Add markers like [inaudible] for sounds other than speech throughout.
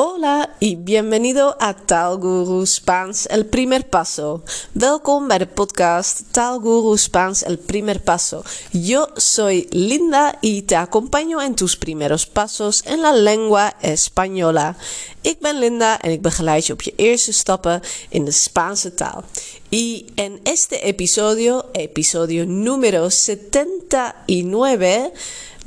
Hola y bienvenido a Tal Guru Spaans El Primer Paso. Welkom bij de podcast Tal Guru Spaans El Primer Paso. Yo soy Linda y te acompaño en tus primeros pasos en la lengua española. Ik ben Linda en ik begeleid je op je eerste stappen in de Spaanse taal. Y en este episodio, episodio número 79,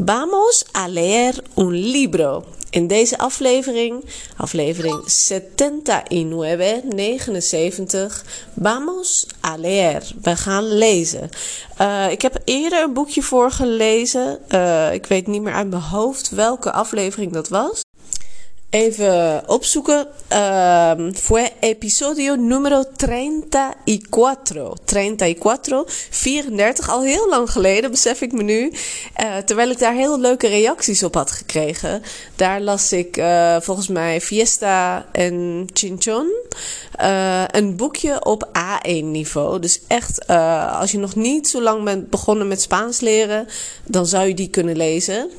vamos a leer un libro. In deze aflevering, aflevering 79, 79, vamos a leer. We gaan lezen. Uh, ik heb eerder een boekje voorgelezen. Uh, ik weet niet meer uit mijn hoofd welke aflevering dat was. Even opzoeken. Uh, fue episodio numero 34. 34. 34. Al heel lang geleden, besef ik me nu. Uh, terwijl ik daar heel leuke reacties op had gekregen. Daar las ik uh, volgens mij Fiesta en Chinchon. Uh, een boekje op A1-niveau. Dus echt, als je nog niet zo lang bent begonnen met Spaans leren, dan zou je die kunnen lezen.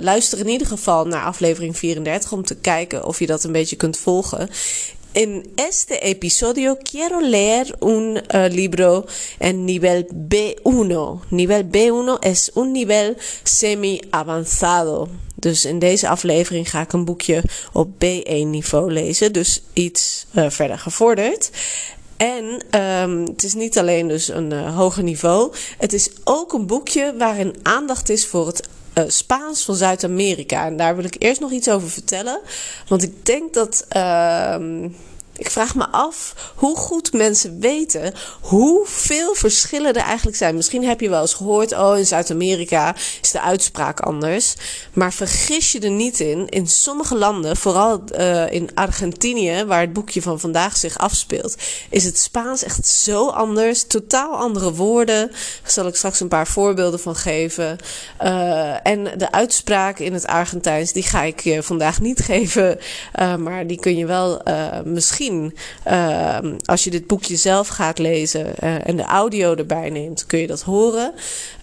luister in ieder geval naar aflevering 34 om te kijken of je dat een beetje kunt volgen. En este episodio quiero leer un uh, libro en nivel B1. Nivel B1 es un nivel semi-avanzado. Dus in deze aflevering ga ik een boekje op B1 niveau lezen. Dus iets uh, verder gevorderd. En um, het is niet alleen dus een uh, hoger niveau. Het is ook een boekje waarin aandacht is voor het uh, Spaans van Zuid-Amerika. En daar wil ik eerst nog iets over vertellen. Want ik denk dat. Uh, ik vraag me af hoe goed mensen weten hoeveel verschillen er eigenlijk zijn. Misschien heb je wel eens gehoord, oh in Zuid-Amerika is de uitspraak anders. Maar vergis je er niet in, in sommige landen, vooral uh, in Argentinië, waar het boekje van vandaag zich afspeelt, is het Spaans echt zo anders. Totaal andere woorden. Daar zal ik straks een paar voorbeelden van geven. Uh, en de uitspraak in het Argentijns, die ga ik je vandaag niet [laughs] geven. Uh, maar die kun je wel misschien uh, als je dit boekje zelf gaat lezen uh, en de audio erbij neemt, kun je dat horen.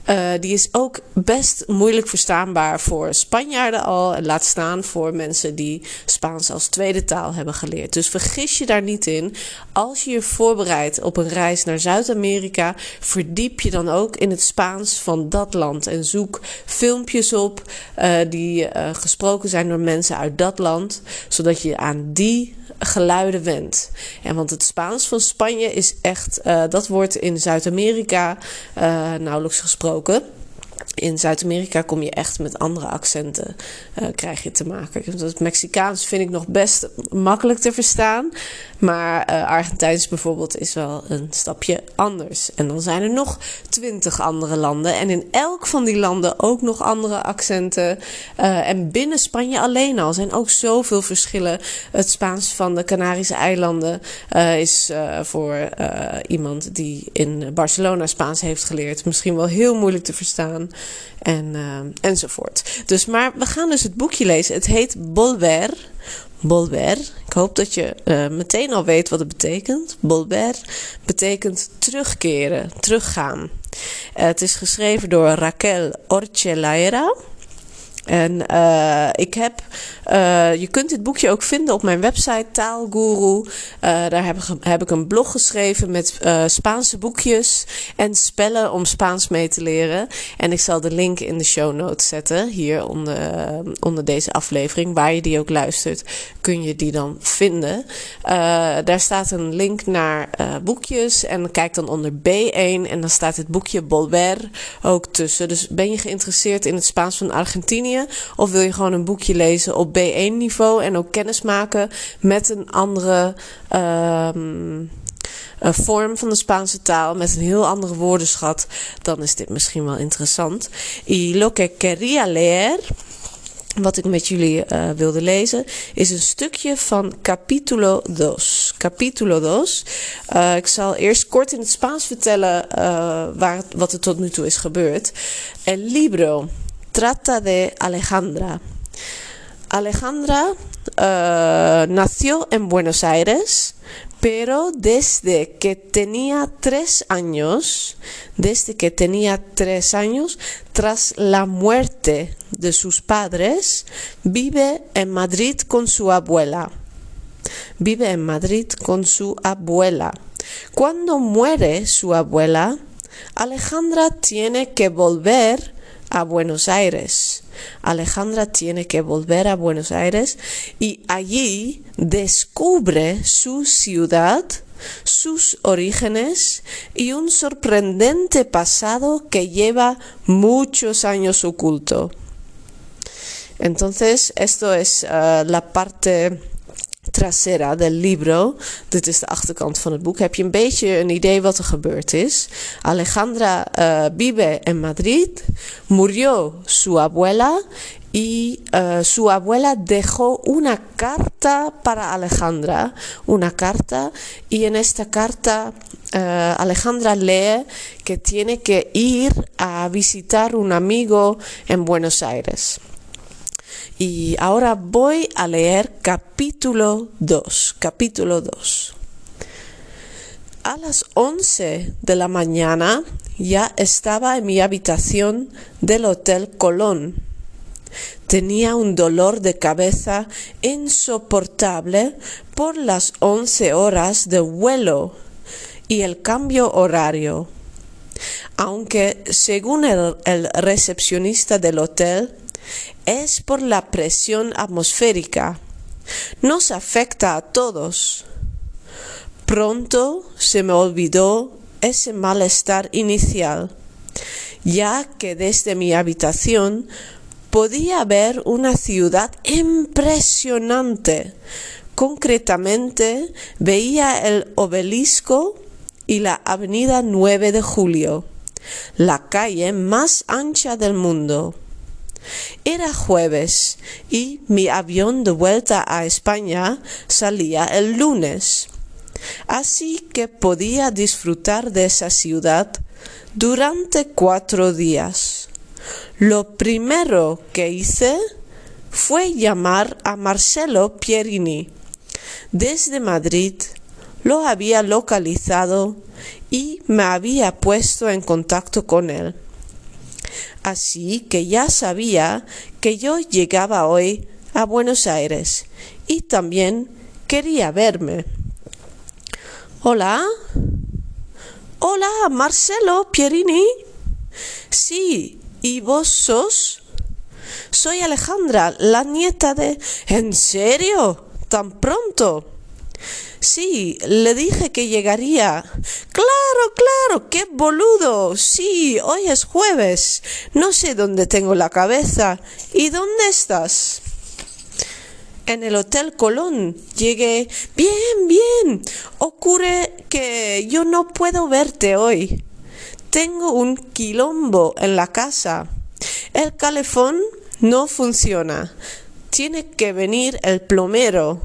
Uh, die is ook best moeilijk verstaanbaar voor Spanjaarden al. En laat staan voor mensen die Spaans als tweede taal hebben geleerd. Dus vergis je daar niet in. Als je je voorbereidt op een reis naar Zuid-Amerika, verdiep je dan ook in het Spaans van dat land. En zoek filmpjes op uh, die uh, gesproken zijn door mensen uit dat land. Zodat je aan die geluiden wendt. En want het Spaans van Spanje is echt, dat wordt in Zuid-Amerika nauwelijks gesproken. In Zuid-Amerika kom je echt met andere accenten, uh, krijg je te maken. Het Mexicaans vind ik nog best makkelijk te verstaan. Maar uh, Argentijns bijvoorbeeld is wel een stapje anders. En dan zijn er nog twintig andere landen. En in elk van die landen ook nog andere accenten. Uh, en binnen Spanje alleen al zijn ook zoveel verschillen. Het Spaans van de Canarische eilanden uh, is voor iemand die in Barcelona Spaans heeft geleerd misschien wel heel moeilijk te verstaan. En, enzovoort. Dus, maar we gaan dus het boekje lezen. Het heet Bolver. Bolver. Ik hoop dat je uh, meteen al weet wat het betekent. Bolver betekent terugkeren, teruggaan. Uh, het is geschreven door Raquel Orchelaera. En uh, ik heb, uh, je kunt dit boekje ook vinden op mijn website Taalguru. Uh, daar heb heb ik een blog geschreven met Spaanse boekjes en spellen om Spaans mee te leren. En ik zal de link in de show notes zetten, hier onder, onder deze aflevering. Waar je die ook luistert, kun je die dan vinden. daar staat een link naar boekjes en kijk dan onder B1 en dan staat het boekje Bolver ook tussen. Dus ben je geïnteresseerd in het Spaans van Argentinië? Of wil je gewoon een boekje lezen op B1 niveau en ook kennis maken met een andere een vorm van de Spaanse taal met een heel andere woordenschat, dan is dit misschien wel interessant. Y lo que quería leer wat ik met jullie uh, wilde lezen, is een stukje van Capítulo 2. Capítulo 2. Uh, ik zal eerst kort in het Spaans vertellen uh, waar, wat er tot nu toe is gebeurd. El libro trata de Alejandra. Alejandra eh, nació en Buenos Aires, pero desde que tenía tres años, desde que tenía tres años, tras la muerte de sus padres, vive en Madrid con su abuela. Vive en Madrid con su abuela. Cuando muere su abuela, Alejandra tiene que volver a Buenos Aires. Alejandra tiene que volver a Buenos Aires y allí descubre su ciudad, sus orígenes y un sorprendente pasado que lleva muchos años oculto. Entonces, esto es uh, la parte trasera del libro, dit is de achterkant van het boek, heb je een beetje een idee wat er gebeurd is. Alejandra uh, vive en Madrid, murió su abuela. Y uh, su abuela dejó una carta para Alejandra, una carta, y en esta carta uh, Alejandra lee que tiene que ir a visitar un amigo en Buenos Aires. Y ahora voy a leer capítulo 2, capítulo 2. A las 11 de la mañana ya estaba en mi habitación del Hotel Colón. Tenía un dolor de cabeza insoportable por las 11 horas de vuelo y el cambio horario. Aunque, según el, el recepcionista del hotel, es por la presión atmosférica. Nos afecta a todos. Pronto se me olvidó ese malestar inicial, ya que desde mi habitación podía ver una ciudad impresionante. Concretamente veía el obelisco y la avenida 9 de Julio, la calle más ancha del mundo. Era jueves y mi avión de vuelta a España salía el lunes. Así que podía disfrutar de esa ciudad durante cuatro días. Lo primero que hice fue llamar a Marcelo Pierini. Desde Madrid lo había localizado y me había puesto en contacto con él. Así que ya sabía que yo llegaba hoy a Buenos Aires y también quería verme. Hola. Hola, Marcelo Pierini. Sí, ¿y vos sos? Soy Alejandra, la nieta de... ¿En serio? ¿Tan pronto? Sí, le dije que llegaría. Claro, claro, qué boludo. Sí, hoy es jueves. No sé dónde tengo la cabeza. ¿Y dónde estás? En el Hotel Colón. Llegué. Bien, bien. Ocurre que yo no puedo verte hoy. Tengo un quilombo en la casa. El calefón no funciona. Tiene que venir el plomero.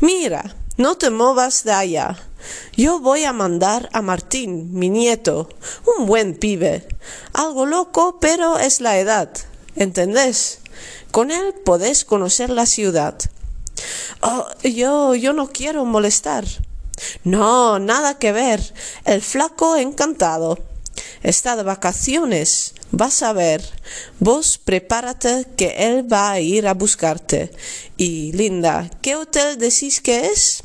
Mira, no te movas de allá. Yo voy a mandar a Martín, mi nieto, un buen pibe. Algo loco, pero es la edad. ¿Entendés? Con él podés conocer la ciudad. Oh, yo, yo no quiero molestar. No, nada que ver. El flaco encantado. Está de vacaciones. Vas a ver. Vos prepárate que él va a ir a buscarte. Y Linda, ¿qué hotel decís que es?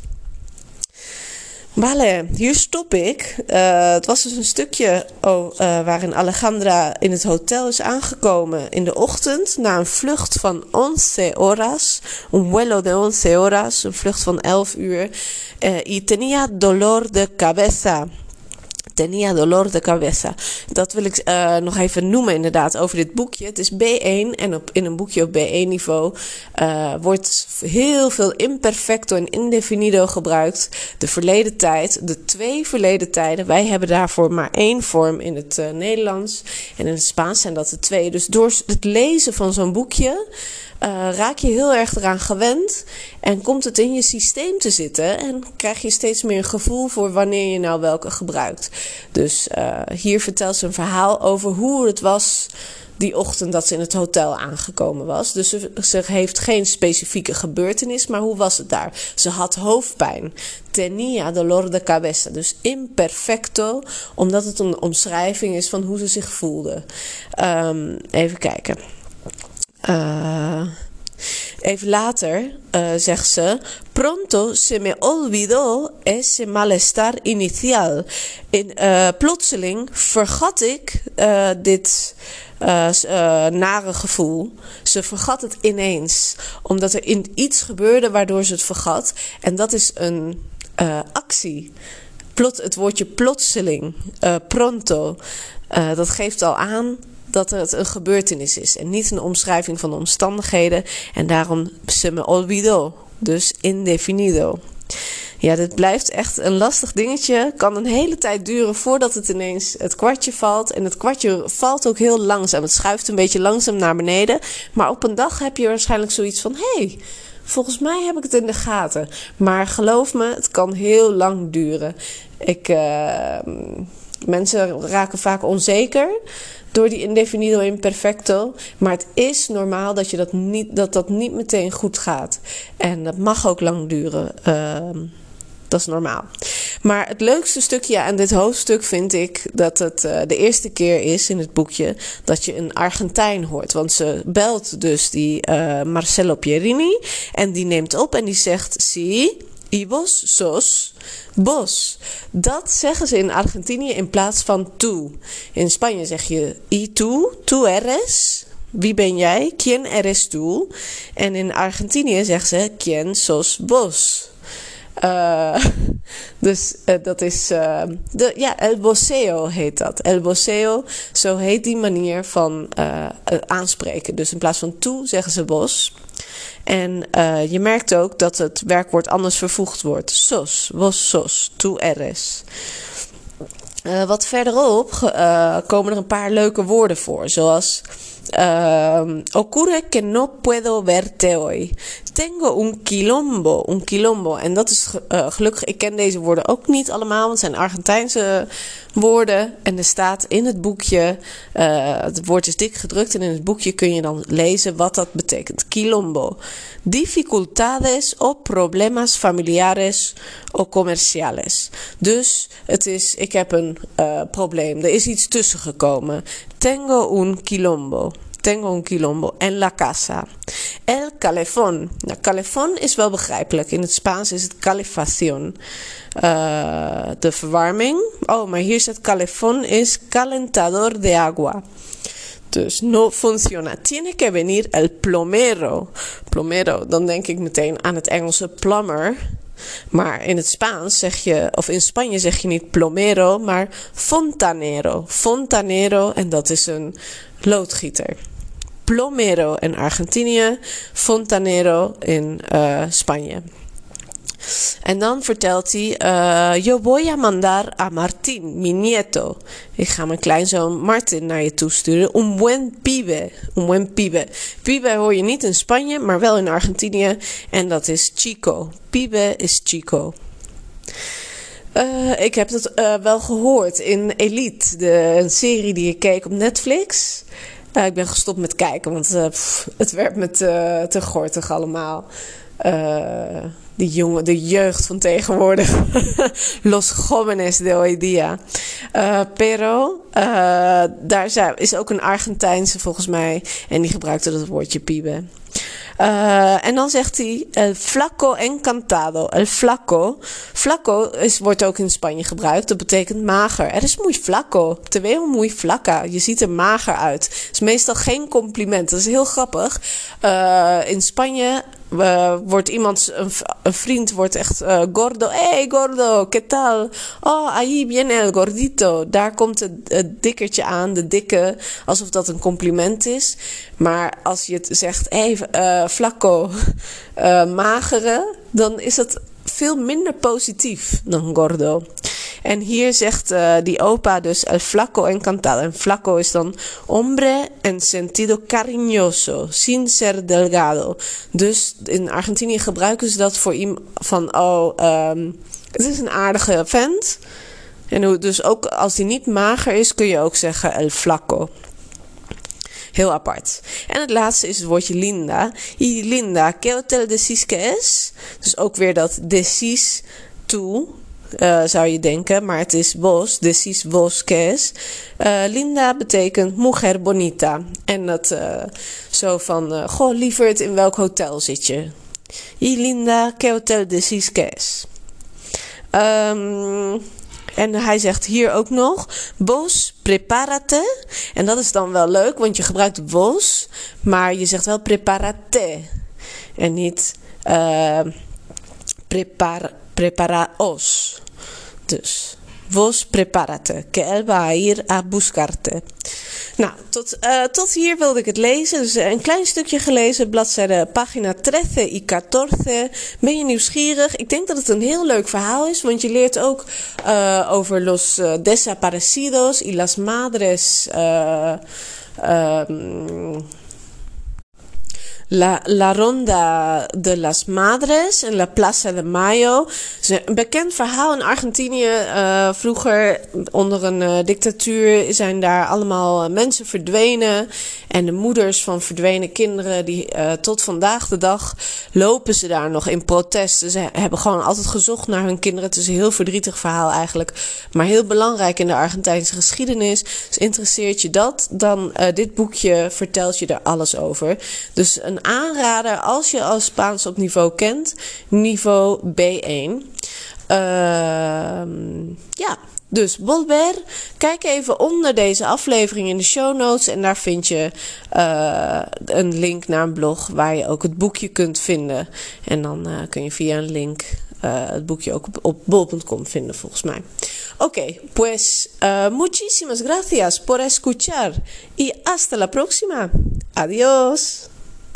Vale, hier stop ik. Uh, het was dus een stukje oh, uh, waarin Alejandra in het hotel is aangekomen in de ochtend na een vlucht van 11 horas. Un vuelo de 11 horas, een vlucht van 11 uur. Uh, y tenía dolor de cabeza. Tenía dolor de cabeza. Dat wil ik uh, nog even noemen inderdaad over dit boekje. Het is B1 en op, in een boekje op B1 niveau uh, wordt heel veel imperfecto en indefinido gebruikt. De verleden tijd, de twee verleden tijden. Wij hebben daarvoor maar één vorm in het uh, Nederlands. En in het Spaans zijn dat de twee. Dus door het lezen van zo'n boekje uh, raak je heel erg eraan gewend en komt het in je systeem te zitten en krijg je steeds meer een gevoel voor wanneer je nou welke gebruikt. Dus uh, hier vertelt ze een verhaal over hoe het was die ochtend dat ze in het hotel aangekomen was. Dus ze, heeft geen specifieke gebeurtenis, maar hoe was het daar? Ze had hoofdpijn. Tenía dolor de cabeza. Dus imperfecto, omdat het een omschrijving is van hoe ze zich voelde. Um, even kijken. Uh, even later uh, zegt ze: Pronto se me olvidó ese malestar inicial. In, uh, plotseling vergat ik uh, dit nare gevoel. Ze vergat het ineens, omdat er in iets gebeurde waardoor ze het vergat. En dat is een actie. Plot, het woordje plotseling, pronto, dat geeft al aan dat het een gebeurtenis is en niet een omschrijving van de omstandigheden. En daarom se me olvidó, dus indefinido. Ja, dit blijft echt een lastig dingetje. Kan een hele tijd duren voordat het ineens het kwartje valt. En het kwartje valt ook heel langzaam. Het schuift een beetje langzaam naar beneden. Maar op een dag heb je waarschijnlijk zoiets van: hé, hey, volgens mij heb ik het in de gaten. Maar geloof me, het kan heel lang duren. Ik, uh, mensen raken vaak onzeker door die indefinido imperfecto. Maar het is normaal dat, je dat, niet, dat dat niet meteen goed gaat. En dat mag ook lang duren. Uh, dat is normaal. Maar het leukste stukje aan dit hoofdstuk vind ik dat het uh, de eerste keer is in het boekje dat je een Argentijn hoort. Want ze belt dus die uh, Marcelo Pierini en die neemt op en die zegt: Zie. Y vos sos vos. Dat zeggen ze in Argentinië in plaats van tú. In Spanje zeg je y tú, tú eres. Wie ben jij? ¿Quién eres tú? En in Argentinië zeggen ze quién sos vos. Uh, [laughs] dus uh, dat is. Uh, de, ja, El Boseo heet dat. El Boseo, zo heet die manier van aanspreken. Dus in plaats van toe zeggen ze bos. En je merkt ook dat het werkwoord anders vervoegd wordt. Sos, vos sos, tu eres. Wat verderop komen er een paar leuke woorden voor, zoals Uh, ocurre que no puedo verte hoy. Tengo un quilombo. Un quilombo. En dat is uh, gelukkig, ik ken deze woorden ook niet allemaal, want het zijn Argentijnse woorden. En er staat in het boekje, uh, het woord is dik gedrukt en in het boekje kun je dan lezen wat dat betekent. Quilombo. Dificultades o problemas familiares o comerciales. Dus het is, ik heb een uh, probleem. Er is iets tussen gekomen. Tengo un quilombo. Tengo un quilombo. En la casa. El calefón. Nou, calefón is wel begrijpelijk. In het Spaans is het calefacción. Uh, de verwarming. Oh, maar hier staat calefón is calentador de agua. Dus no funciona. Tiene que venir el plomero. Plomero, dan denk ik meteen aan het Engelse plumber. Maar in het Spaans zeg je, of in Spanje zeg je niet plomero, maar fontanero. Fontanero, en dat is een loodgieter. Plomero in Argentinië, fontanero in uh, Spanje. En dan vertelt hij: uh, Yo voy a mandar a Martín, mi nieto. Ik ga mijn kleinzoon Martin naar je toe sturen. Un buen pibe. Un buen pibe. Pibe hoor je niet in Spanje, maar wel in Argentinië. En dat is chico. Pibe is chico. Uh, ik heb dat wel gehoord in Elite, de, een serie die ik keek op Netflix. Uh, ik ben gestopt met kijken, want pff, het werd me te, te gortig allemaal. de, jongen, de jeugd van tegenwoordig. [laughs] Los jóvenes de hoy día. pero, daar is ook een Argentijnse volgens mij. En die gebruikte dat woordje pibe. Uh, en dan zegt hij el flaco encantado. El flaco. Flaco is, wordt ook in Spanje gebruikt. Dat betekent mager. Er is muy flaco. Te muy flaca. Je ziet er mager uit. Dat is meestal geen compliment. Dat is heel grappig. Uh, in Spanje uh, wordt iemand, een, vriend wordt echt uh, gordo. Hey gordo, ¿qué tal? Oh, ahí viene el gordito. Daar komt het, het dikkertje aan, de dikke, alsof dat een compliment is. Maar als je het zegt, hey uh, flaco, magere, dan is dat veel minder positief dan gordo. En hier zegt uh, die opa dus el flaco encantado. En flaco is dan hombre en sentido cariñoso, sin ser delgado. Dus in Argentinië gebruiken ze dat voor iemand van, oh, um, het is een aardige vent. En dus ook als die niet mager is, kun je ook zeggen el flaco. Heel apart. En het laatste is het woordje linda. Y linda, ¿qué hotel decís que es? Dus ook weer dat decís tú, uh, zou je denken, maar het is vos, decís vos que es. Uh, linda betekent mujer bonita. En dat uh, zo van, goh lieverd, in welk hotel zit je? Y linda, ¿qué hotel decís que es? Um, en hij zegt hier ook nog: Vos preparate. En dat is dan wel leuk, want je gebruikt vos, maar je zegt wel preparate. En niet uh, prepar, preparaos. Dus. Vos prepárate, que él va a ir a buscarte. Nou, tot, uh, tot hier wilde ik het lezen. Dus een klein stukje gelezen, bladzijde pagina 13 y 14. Ben je nieuwsgierig? Ik denk dat het een heel leuk verhaal is, want je leert ook uh, over los desaparecidos y las madres. La, La Ronda de las Madres en La Plaza de Mayo. een bekend verhaal in Argentinië. Uh, vroeger, onder een uh, dictatuur, zijn daar allemaal uh, mensen verdwenen. En de moeders van verdwenen kinderen, die tot vandaag de dag lopen ze daar nog in protest. Ze hebben gewoon altijd gezocht naar hun kinderen. Het is een heel verdrietig verhaal eigenlijk. Maar heel belangrijk in de Argentijnse geschiedenis. Dus interesseert je dat, dan dit boekje vertelt je er alles over. Dus een aanrader als je al Spaans op niveau kent, niveau B1. Uh, ja, dus volver. Kijk even onder deze aflevering in de show notes en daar vind je uh, een link naar een blog waar je ook het boekje kunt vinden. En dan uh, kun je via een link uh, het boekje ook op, bol.com vinden volgens mij. Oké, pues muchísimas gracias por escuchar y hasta la próxima. Adiós.